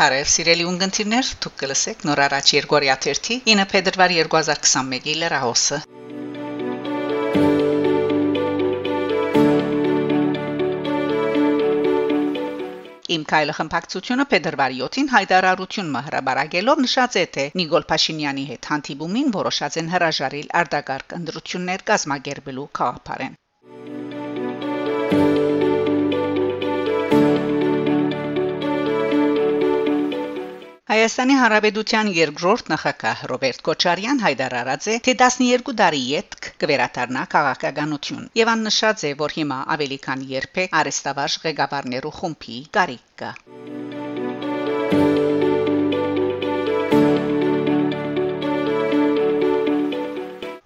Բարև սիրելի ունգընտիրներ, դուք կլսեք նոր առաջ Երգորիա 1-ի 9 փետրվար 2021-ի լրահոսը։ Իմ քայլը խմբակցությունը փետրվարի 7-ին հայտարարություն մհրաբարագելով նշած է թե Նիկոլ Փաշինյանի հետ հանդիպումին որոշած են հրաժարել արտագարկ ընդրություններ կազմակերպելու քաղաքապարեն։ Հայաստանի Հանրապետության երկրորդ նախագահ Ռոբերտ Քոչարյան հայտարարած է, թե 12 տարի յետք կվերադառնա քաղաքականություն եւ աննշած է, որ հիմա ավելի քան երբեք արեստավարժ ղեկավարներու խումբի կարիք կա։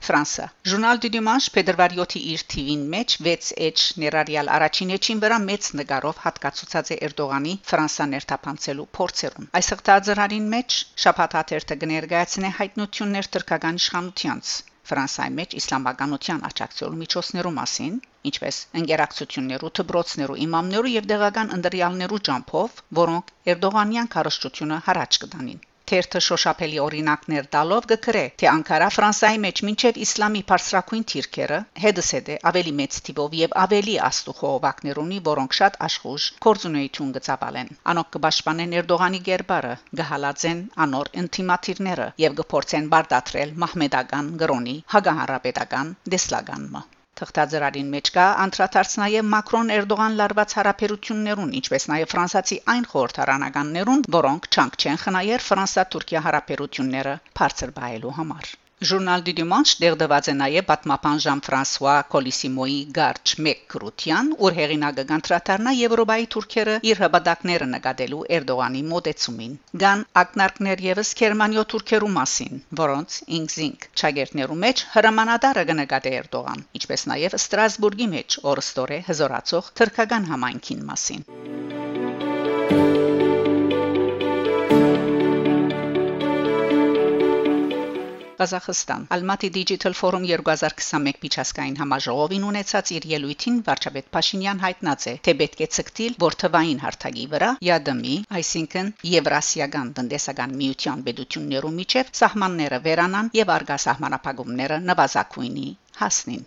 Ֆրանսա Ժուրնալ դի Դիմանշ փետրվարի 7-ի իր TV-ին մեջ 6H ներառյալ առաջին էջին վրա մեծ նկարով հատկացուցած է Էրդողանի Ֆրանսա ներթափանցելու փորձերուն։ Այս հղթաձրարին մեջ շփաթաթերթը կներկայացնե հայտնություններ թրկական իշխանությանց Ֆրանսիայի մեջ իսլամականության աճակցելու միջոցներու մասին, ինչպես ընկերակցություններու, թբրոցներու, իմամներու եւ դեղական ընդրյալներու ջամփով, որոնք Էրդողանյան քարոշչությունը հարաճ կդանին։ Թերթը շոշափելի օրինակներ տալով գկրե, թե Անկարա Ֆրանսիայի մեջ մինչև իսլամի բարձրակույն թիրքերը հետսեդե ավելի մեծ տիպով եւ ավելի աստուխովակներ ունի, որոնք շատ աշխուժ կորձունեություն գծավալեն։ Անոնք կպաշտպանեն Էրդողանի ģերբարը, գահալածեն անոր ինտիմատիրները եւ կփորձեն բարդատրել մահմեդական գրոնի հագահարապետական դեսլագանմը։ Թղթաձրարին մեջ կա անդրադարձ նաև Մակրոն Էրդողան լարված հարաբերություններուն, ինչպես նաև ֆրանսացի այն խորհրդարանականներուն, որոնք չանք չեն խնայեր Ֆրանսա-Թուրքիա հարաբերությունները բարձր բայելու համար։ Ժուրնալ դի Դյումանշ դերդված է նաև պատմապան Ժան-Ֆրանսուଆ Կոլիսիմոյի Գարչ Մեկկրուտյան, որ հեղինակը կանտրատարնա Եվրոպայի թուրքերը իր հաբադակները նկատելու Էրդողանի մոդեցումին։ Գան ակնարկներ եւս Գերմանիո թուրքերու մասին, որոնց ինքզինք ճագերտներու մեջ հրամանատարը կնկատե Էրդողան, ինչպես նաև Ստրասբուրգի մեջ օրստորե հզորացող թրքական համայնքին մասին։ Ղազախստան Almaty Digital Forum 2021 միջազգային համաժողովին ունեցած իր ելույթին վարչապետ Փաշինյան հայտնած է, թե պետք է ցկտիլ որթվային հարթակի վրա ԵԱԴՄ-ի, այսինքն Եվրասիական տնտեսական միության բեդություններու միջև սահմանները վերանան եւ արգա սահմանապահումները նվազագույնի հասնին։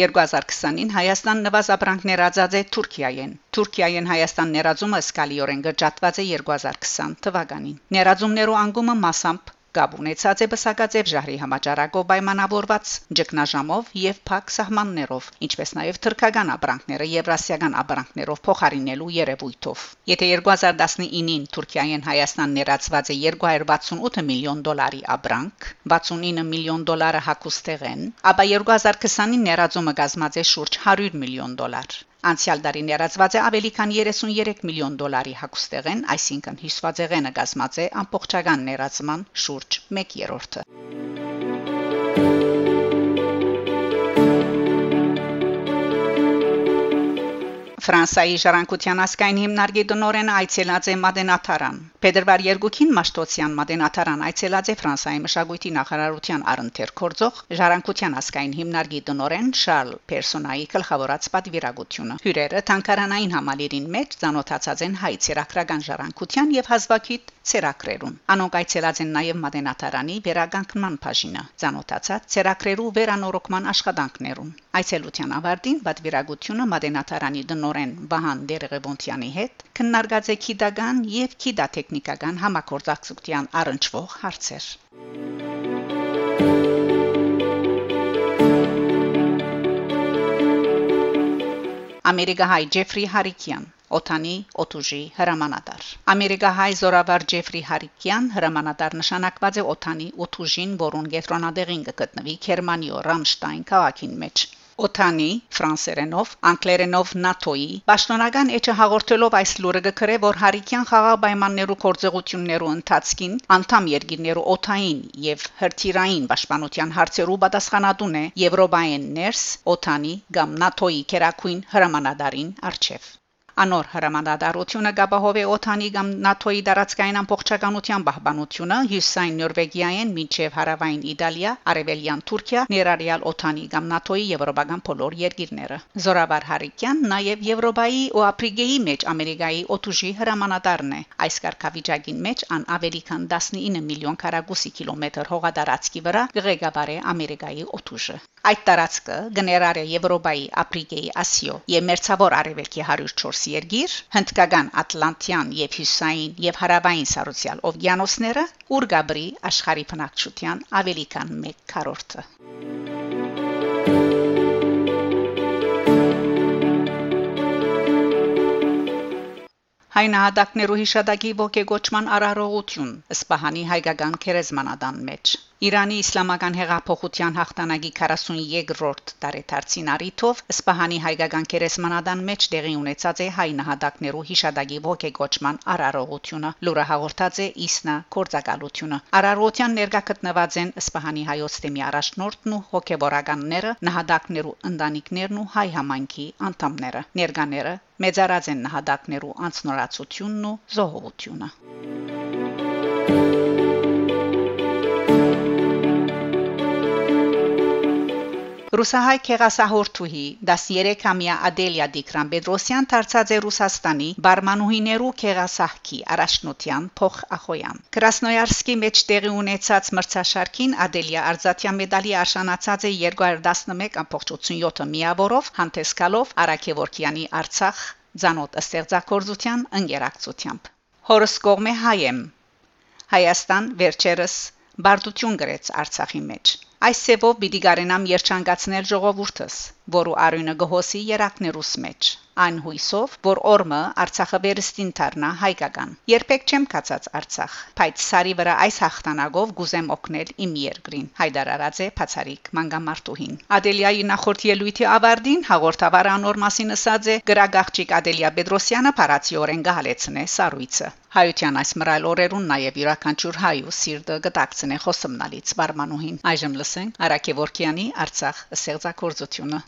2020-ին Հայաստան նվազաբրանք ներածած է Թուրքիայեն։ Թուրքիայեն Հայաստան ներածումը սկալիորեն գճատված է 2020 թվականին։ Ներածումներու անկումը մասամբ Գաբ ունեցած է բսակաձև ժահրի համաճարակով պայմանավորված ճգնաժամով եւ փակ սահմաններով, ինչպես նաեւ թրքական ապրանքները եվրասիական ապրանքներով փոխարինելու երևույթով։ Եթե 2019-ին Թուրքիայեն Հայաստան ներածված է 268 միլիոն դոլարի ապրանք, 69 միլիոն դոլարը հակոստեղեն, ապա 2020-ին ներածումը կազմած է շուրջ 100 միլիոն դոլար։ Անցյալ տարի ներածված է ավելի քան 33 միլիոն դոլարի հակոստեղեն, այսինքն հյուսվածեղենը կազմած է ամբողջական ներածման շուրջ 1/3-ը։ Ֆրանսայի ժառանգության ասկային հիմնարկի դնորեն այցելած է Մադենաթարան։ Փետրվար 2-ին Մաշտոցյան Մադենաթարան այցելած է Ֆրանսայի մշակույթի նախարարության առընթեր կորձող ժառանգության ասկային հիմնարկի դնորեն Շարլ Պերսոնայի գլխավորած պատվիրակությունը։ Հյուրերը թանկարանային համալիրին մեջ ցանոթացած են հայ ցերակրական ժառանգության եւ հազվագիտ ցերակրերուն։ Անոնք այցելած են նաեւ Մադենաթարանի վերագանքման բաժինը, ցանոթացած ցերակրերու վերանորոգման աշխատանքներուն։ Այցելության ավարտին պատվիրակությունը Մադենաթարանի դնորեն տնորեն Վահան Դերեգևոնտյանի հետ քննարկած է քիդական եւ քիդատեխնիկական համակորձակցության առնչվող հարցեր։ Ամերիկահայ Ջեֆրի Հարիկյան Օթանի Օթուժի հրամանատար Ամերիկահայ զորավար Ջեֆրի Հարիկյան հրամանատար նշանակված է Օթանի Օթուժին, որուն գետրոնադեղին կգտնվի Գերմանիո Ռամշտայն քաղաքին մեջ Օթանի ֆրանսերենով, անգլերենով ՆԱՏՕ-ի պաշտոնական էջը հաղորդելով այս լուրը գկրե, որ Հարիկյան խաղաղ պայմաններու կորձողություններու ընթացքին անդամ երկիրներու օթային եւ հրթիրային պաշտպանության հարցերու պատասխանատուն է Եվրոպայեն ներս օթանի կամ ՆԱՏՕ-ի քերակույն հրամանատարին արչեվ Անոր հրամանատարությունը գաբահովե օթանի կամ ՆԱԹՕ-ի դարածքային ամբողջականության պահպանությունը հյուսային Նորվեգիայեն մինչև հարավային Իտալիա, արևելյան Թուրքիա, ներառյալ օթանի կամ ՆԱԹՕ-ի եվրոպական բոլոր երկիրները։ Զորավար Հարիկյան նաև Եվրոպայի ու Աֆրիկայի մեջ Ամերիկայի օթուժի հրամանատարն է։ Այս կարգավիճակին մեջ ան ավելի քան 19 միլիոն քառակուսի կիլոմետր հողադարածքի վրա գղեկավար է Ամերիկայի օթուժը։ Այդ տարածքը գներարը Եվրոպայի, Աֆրիկայի, Ասիո եւ Մերձավոր Արևելքի 104 երկիր, հնդկական, Ատլանտյան եւ Հյուսային եւ Հարավային սառուցյալ օվկիանոսները, ուր գաբրի աշխարհի բնակչության ավելի քան 1 քառորդը։ Հայնահատակներու հիշադակի ողեգոճման արարողություն Սպահանի հայկական քերեզմանադան մեջ Իրանի իսլամական հեղափոխության հաղթանակի 43-րդ տարեդարձին արիթով Սպահանի հայկական կերեսմանադան մեջ տեղի ունեցած է հայ նահատակներու հիշադակի ողեգոճման արարողությունը լուրը հաղորդած է իսնա կորցակալությունը արարողության ներկա գտնված են Սպահանի հայոց թեմի առաջնորդն ու հոգեվորականները նահատակներու ընտանիքներն ու հայ համայնքի անդամները ներկաները մեծարած են նահատակներու անցնորացությունն ու զոհողությունը Ռուսահայ քեղասահորթուհի 13-ամյա Ադելիա Դիկրան Պետրոսյան դարձած է Ռուսաստանի բարմանուհիներու քեղասահքի առաջնության փոխ Ախոյան։ Կրասնոյարսկի մեջ տեղի ունեցած մրցաշարքին Ադելիա Արզատյան մեդալի արժանացած է 211.87 միավորով հանդեսկալով Արաքեվորքյանի Արցախ ցանոթ ստեղծագործության ընկերակցությամբ։ Հորս կողմե հայեմ Հայաստան վերջերս բարդություն գրեց Արցախի մեջ Այս ցևով պիտի գարենամ երջանկացնել ժողովուրդս, որու արյունը գոհոսի երակներուս մեջ այն հույսով, որ օրմը Արցախը վերստին դառնա հայկական։ Երբեք չեմ կացած Արցախ, բայց սարի վրա այս հաղթանակով գուզեմ օգնել իմ երկրին։ Հայդար Արաձե Փացարիկ Մանգամարտուհին։ Ադելիայի նախորդ ելույթի ավարտին հաղորդավարը անոր մասին ասած է գրագաղճիկ Ադելիա Պետրոսյանը փարացիորեն գահալեցնե սարույցը։ Հայության այս մռայլ օրերուն նաև յուրաքանչյուր հայու սիրտը գտակցնե խոսմնալից բարմանուհին։ Այժմ լսենք Արաքեվորքյանի Արցախ ստեղծագործությունը։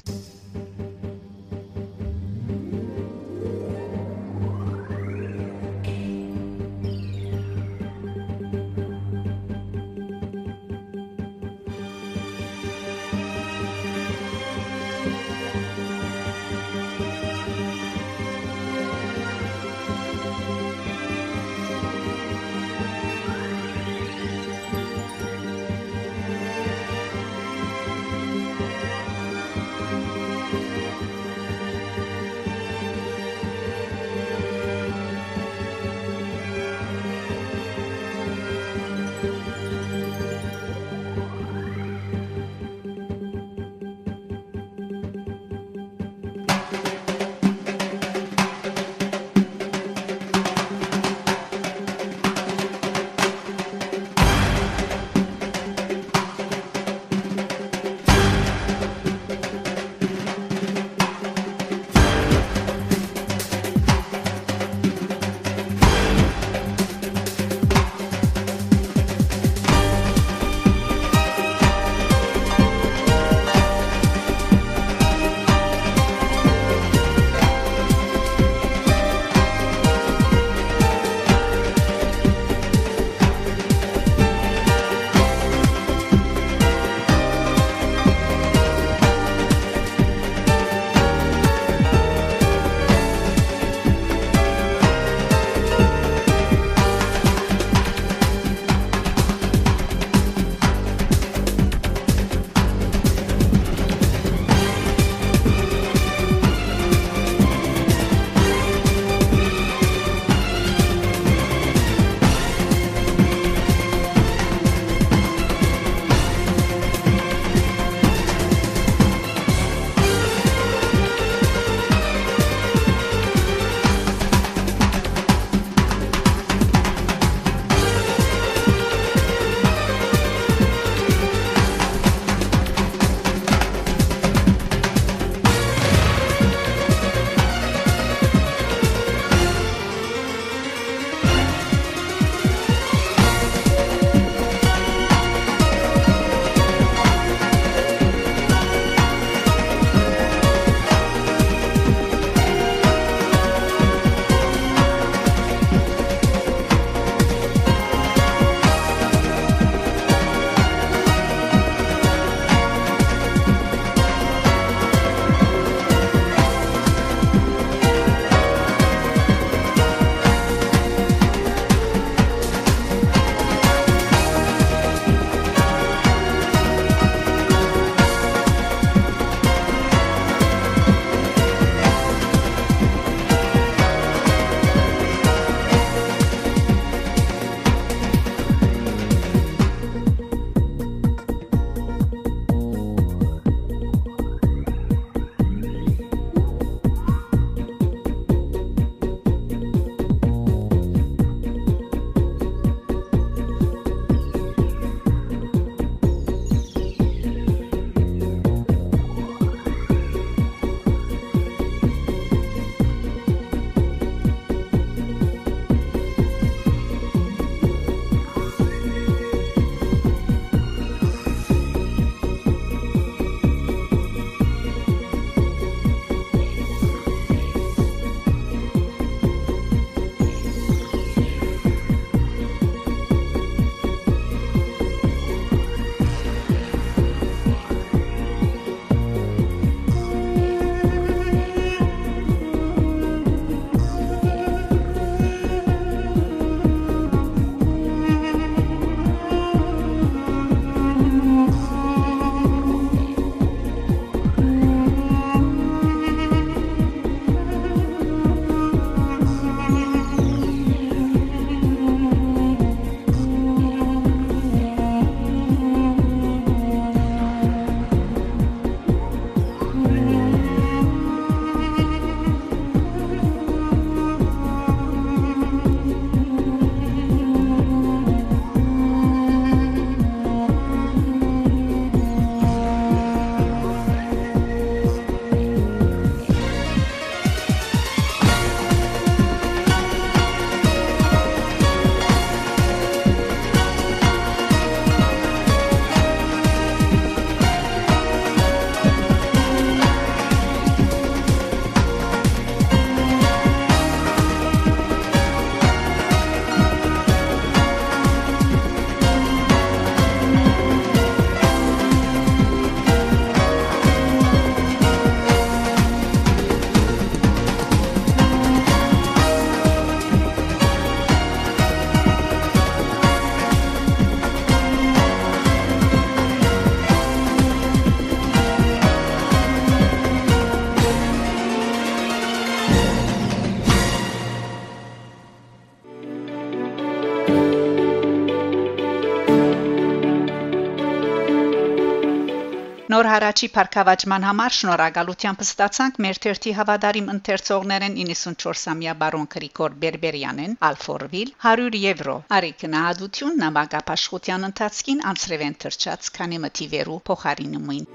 Նոր հարաճի парքավաճման համար շնորհակալությամբ ստացանք մեր թերթի հավատարիմ ընթերցողներեն 94-ամյա բարոն Գրիգոր Բերբերյանեն Ալֆորվիլ 100 եվրո։ Արիկնահատություն նամակապաշխության ընթացքին անցրևեն թրճած քանի մտի վերու փոխարինումին։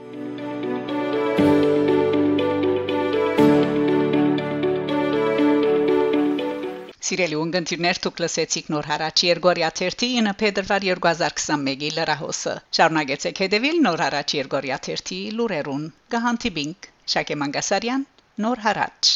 Thank you Սիրելի ունգընտիրներ դուք լսեցիք նոր հարաճ Երգորիա 30 ինը փետրվար 2021-ի լրահոսը Շարունակեցեք հետևել նոր հարաճ Երգորիա 30 լուրերուն Գահանտիբինգ Շակե Մանգասարյան նոր հարաճ